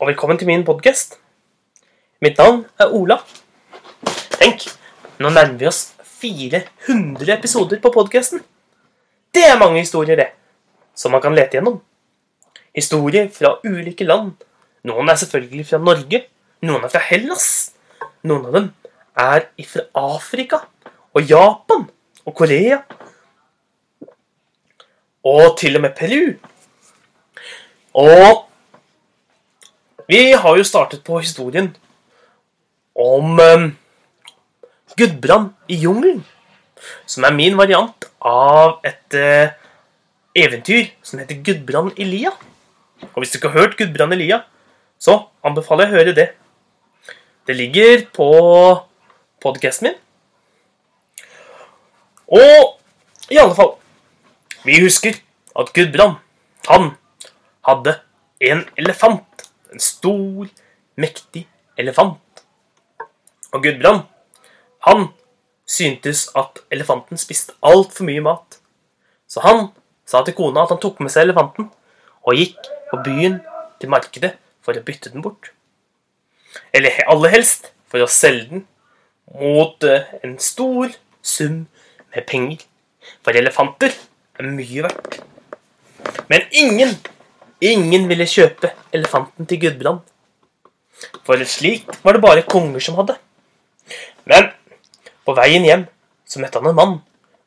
og velkommen til min podkast. Mitt navn er Ola. Tenk, nå nærmer vi oss 400 episoder på podkasten. Det er mange historier, det, som man kan lete gjennom. Historier fra ulike land. Noen er selvfølgelig fra Norge, noen er fra Hellas. Noen av dem er fra Afrika og Japan og Korea. Og til og med Peru. Og vi har jo startet på historien om um, Gudbrand i jungelen. Som er min variant av et uh, eventyr som heter Gudbrand i lia. Og hvis du ikke har hørt Gudbrand i lia, så anbefaler jeg å høre det. Det ligger på podkasten min. Og i alle fall Vi husker at Gudbrand, han hadde en elefant. En stor, mektig elefant. Og Gudbrand, han syntes at elefanten spiste altfor mye mat. Så han sa til kona at han tok med seg elefanten og gikk på byen til markedet for å bytte den bort. Eller aller helst for å selge den mot eh, en stor sum med penger. For elefanter er mye verdt. Men ingen Ingen ville kjøpe elefanten til Gudbrand. For slikt var det bare konger som hadde. Men på veien hjem så møtte han en mann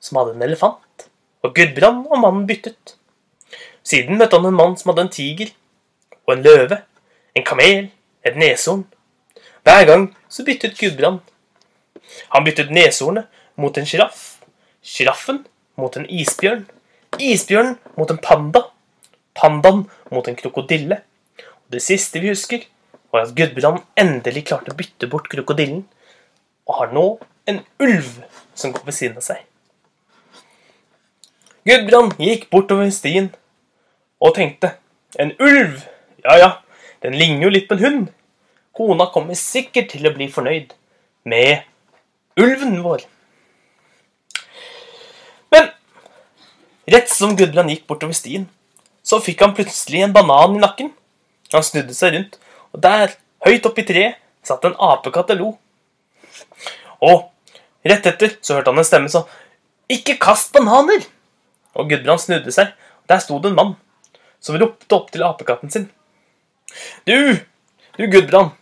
som hadde en elefant. Og Gudbrand og mannen byttet. Siden møtte han en mann som hadde en tiger og en løve, en kamel, et neshorn. Hver gang så byttet Gudbrand. Han byttet neshornet mot en sjiraff, sjiraffen mot en isbjørn, isbjørnen mot en panda pandaen mot en krokodille. Og det siste vi husker, var at Gudbrand endelig klarte å bytte bort krokodillen, og har nå en ulv som går ved siden av seg. Gudbrand gikk bortover stien og tenkte en ulv, ja ja, den ligner jo litt på en hund. Kona kommer sikkert til å bli fornøyd med ulven vår. Men rett som Gudbrand gikk bortover stien, så fikk han plutselig en banan i nakken. Han snudde seg rundt, og der, høyt oppe i treet, satt en apekatt og lo. Og rett etter så hørte han en stemme som Ikke kast bananer! Og Gudbrand snudde seg, og der sto det en mann som ropte opp til apekatten sin. Du, du Gudbrand,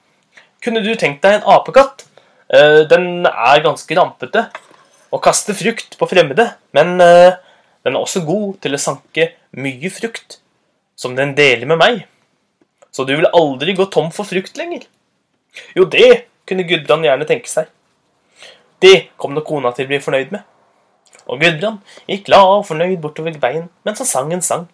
kunne du tenkt deg en apekatt? Uh, den er ganske rampete og kaster frukt på fremmede, men uh, den er også god til å sanke mye frukt, som den deler med meg. Så du vil aldri gå tom for frukt lenger. Jo, det kunne Gudbrand gjerne tenke seg. Det kom nok kona til å bli fornøyd med. Og Gudbrand gikk glad og fornøyd bortover veien mens han sang en sang.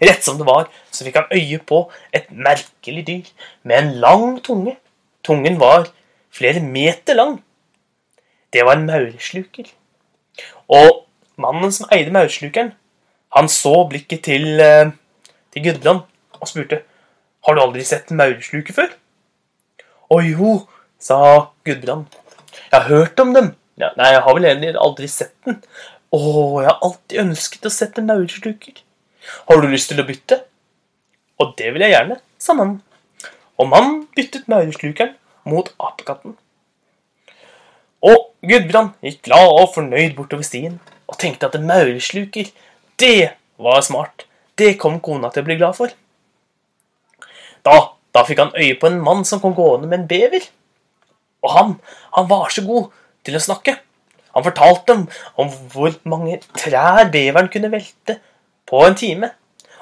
Rett som det var, så fikk han øye på et merkelig dyr med en lang tunge. Tungen var flere meter lang. Det var en maursluker. Og Mannen som eide maurslukeren, han så blikket til, eh, til Gudbrand og spurte Har du aldri sett en maursluker før? Å jo, sa Gudbrand. Jeg har hørt om dem. Ja, nei, jeg har vel egentlig aldri sett den. Å, jeg har alltid ønsket å sette maursluker. Har du lyst til å bytte? Og det vil jeg gjerne, sa mannen. Og mannen byttet maurslukeren mot apekatten. Og Gudbrand gikk glad og fornøyd bortover stien og tenkte at en maursluker, det var smart. Det kom kona til å bli glad for. Da, da fikk han øye på en mann som kom gående med en bever. Og han, han var så god til å snakke. Han fortalte dem om hvor mange trær beveren kunne velte på en time,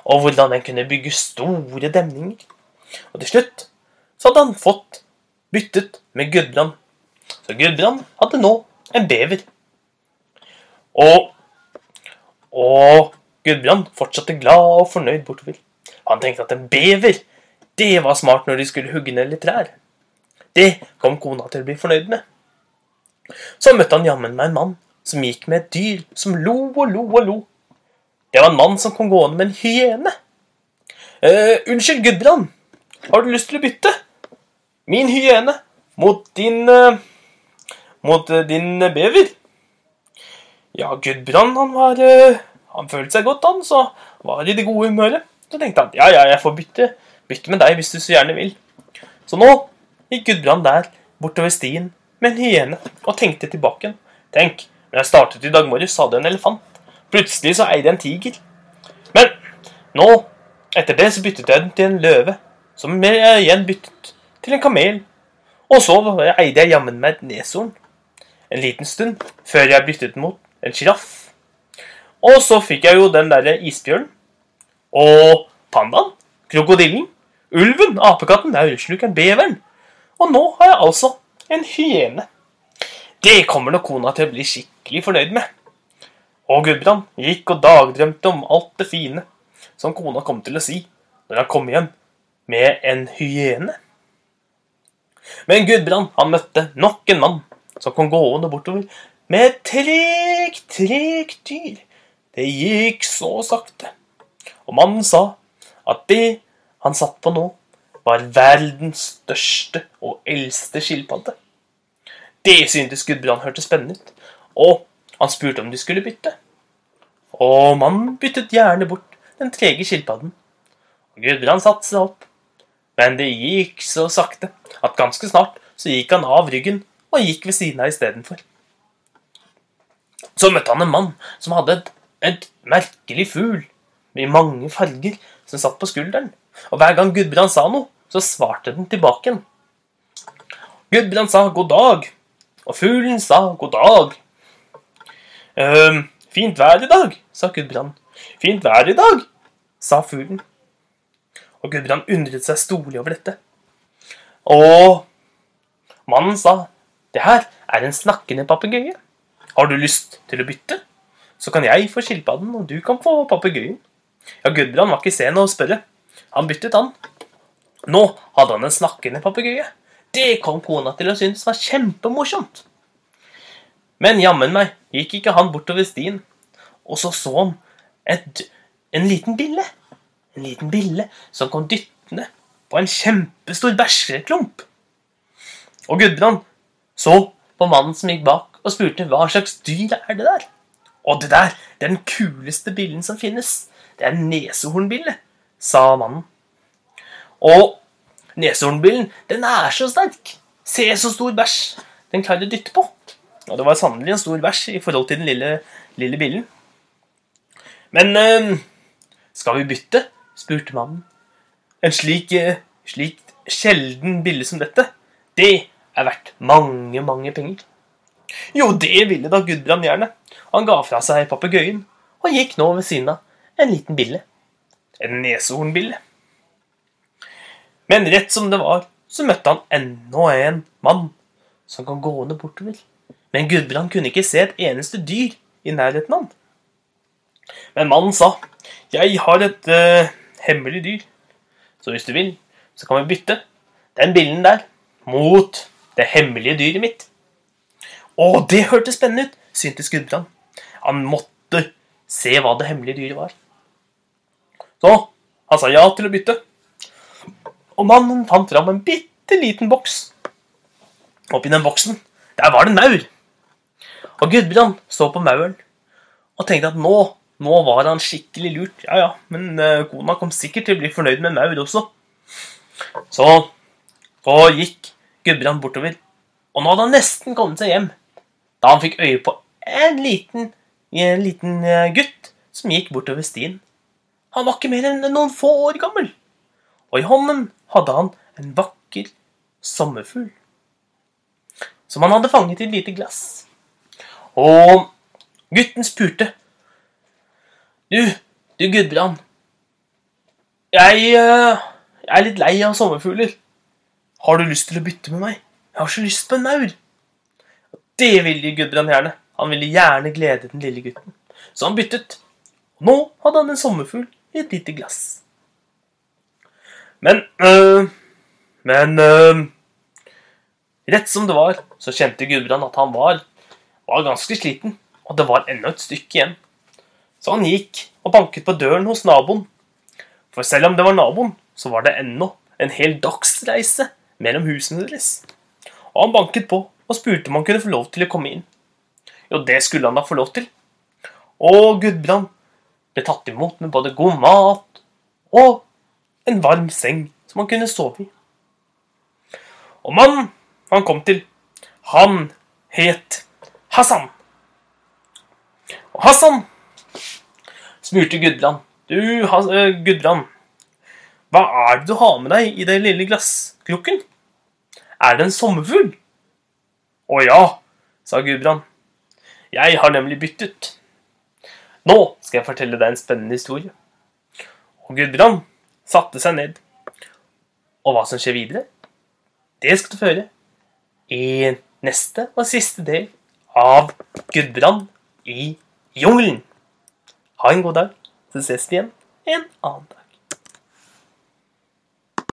og hvordan den kunne bygge store demninger. Og til slutt så hadde han fått byttet med Gudbrand. Så Gudbrand hadde nå en bever. Og, og Gudbrand fortsatte glad og fornøyd bortover. Han tenkte at en bever, det var smart når de skulle hugge ned litt trær. Det kom kona til å bli fornøyd med. Så møtte han jammen meg en mann som gikk med et dyr som lo og lo og lo. Det var en mann som kom gående med en hyene. Uh, unnskyld, Gudbrand, har du lyst til å bytte? Min hyene mot din uh, Mot uh, din bever? Ja, Gudbrand han var eh, Han følte seg godt, han, så var i det gode humøret. Så tenkte han ja, ja, jeg får bytte bytte med deg hvis du så gjerne vil. Så nå gikk Gudbrand der bortover stien med en hyene og tenkte tilbake. Tenk, når jeg startet i dag morges, hadde jeg en elefant. Plutselig så eide jeg en tiger. Men nå, etter det, så byttet jeg den til en løve. Som jeg igjen byttet til en kamel. Og så eide jeg jammen meg et neshorn. En liten stund før jeg byttet den mot en sjiraff. Og så fikk jeg jo den derre isbjørnen. Og pandaen. Krokodillen. Ulven. Apekatten. Maurslukeren. Beveren. Og nå har jeg altså en hyene. Det kommer nok kona til å bli skikkelig fornøyd med. Og Gudbrand gikk og dagdrømte om alt det fine som kona kom til å si når han kom hjem med en hyene. Men Gudbrand han møtte nok en mann som kom gående bortover med et tregt, tregt dyr. Det gikk så sakte. Og mannen sa at det han satt på nå, var verdens største og eldste skilpadde. Det syntes Gudbrand hørtes spennende ut, og han spurte om de skulle bytte. Og mannen byttet gjerne bort den trege skilpadden. Gudbrand satte seg opp, men det gikk så sakte at ganske snart så gikk han av ryggen og gikk ved siden av istedenfor. Så møtte han en mann som hadde et, et merkelig fugl med mange farger som satt på skulderen. Og hver gang Gudbrand sa noe, så svarte den tilbake. Gudbrand sa god dag, og fuglen sa god dag. Ehm, fint vær i dag, sa Gudbrand. Fint vær i dag, sa fuglen. Og Gudbrand undret seg storlig over dette. Og mannen sa, det her er en snakkende papegøye. Har du lyst til å bytte? Så kan jeg få skilpadden, og du kan få papegøyen. Ja, Gudbrand var ikke sen å spørre. Han byttet, han. Nå hadde han en snakkende papegøye. Det kom kona til å synes var kjempemorsomt. Men jammen meg gikk ikke han bortover stien, og så så han et, en liten bille. En liten bille som kom dyttende på en kjempestor bæsjeklump. Og Gudbrand så på mannen som gikk bak, og spurte hva slags dyr er det der. Og det der det er den kuleste billen som finnes. Det er en nesehornbille, sa mannen. Og Neshornbillen, den er så sterk. Se så stor bæsj den klarer å dytte på. Og det var sannelig en stor bæsj i forhold til den lille, lille billen. Men øh, skal vi bytte? spurte mannen. En slik, øh, slik sjelden bille som dette, det er verdt mange, mange penger. Jo, det ville da Gudbrand gjerne. Han ga fra seg papegøyen og gikk nå ved siden av en liten bille. En neshornbille. Men rett som det var, så møtte han enda en mann som kom gående bortover. Men Gudbrand kunne ikke se et eneste dyr i nærheten av han. Men mannen sa, 'Jeg har et uh, hemmelig dyr, så hvis du vil, så kan vi bytte den billen der mot det hemmelige dyret mitt.' Å, det hørtes spennende ut, syntes Gudbrand. Han måtte se hva det hemmelige dyret var. Så han sa ja til å bytte og mannen fant fram en bitte liten boks. Oppi den boksen, der var det en maur. Og Gudbrand så på mauren og tenkte at nå, nå var han skikkelig lurt. Ja, ja, men uh, kona kom sikkert til å bli fornøyd med maur også. Så, så gikk Gudbrand bortover, og nå hadde han nesten kommet seg hjem da han fikk øye på en liten, en liten uh, gutt som gikk bortover stien. Han var ikke mer enn noen få år gammel, og i hånden hadde han en vakker sommerfugl som han hadde fanget i et lite glass. Og gutten spurte. Du, du Gudbrand. Jeg, uh, jeg, er litt lei av sommerfugler. Har du lyst til å bytte med meg? Jeg har så lyst på en maur. Det ville Gudbrand gjerne. Han ville gjerne glede den lille gutten. Så han byttet. Nå hadde han en sommerfugl i et lite glass. Men øh, Men øh, Rett som det var, så kjente Gudbrand at han var, var ganske sliten, og det var enda et stykke igjen. Så han gikk og banket på døren hos naboen. For selv om det var naboen, så var det ennå en hel dagsreise mellom husene deres. Og han banket på og spurte om han kunne få lov til å komme inn. Jo, det skulle han da få lov til. Og Gudbrand ble tatt imot med både god mat og en varm seng som han kunne sove i. Og mannen han kom til, han het Hassan. Og Hassan spurte Gudbrand. Du, Gudbrand, hva er det du har med deg i den lille glasskrukken? Er det en sommerfugl? Å ja, sa Gudbrand. Jeg har nemlig byttet. Nå skal jeg fortelle deg en spennende historie. Og Gudbrand satte seg ned. Og hva som skjer videre, det skal du føre i neste og siste del av Gudbrand i jungelen. Ha en god dag, så ses vi igjen en annen dag.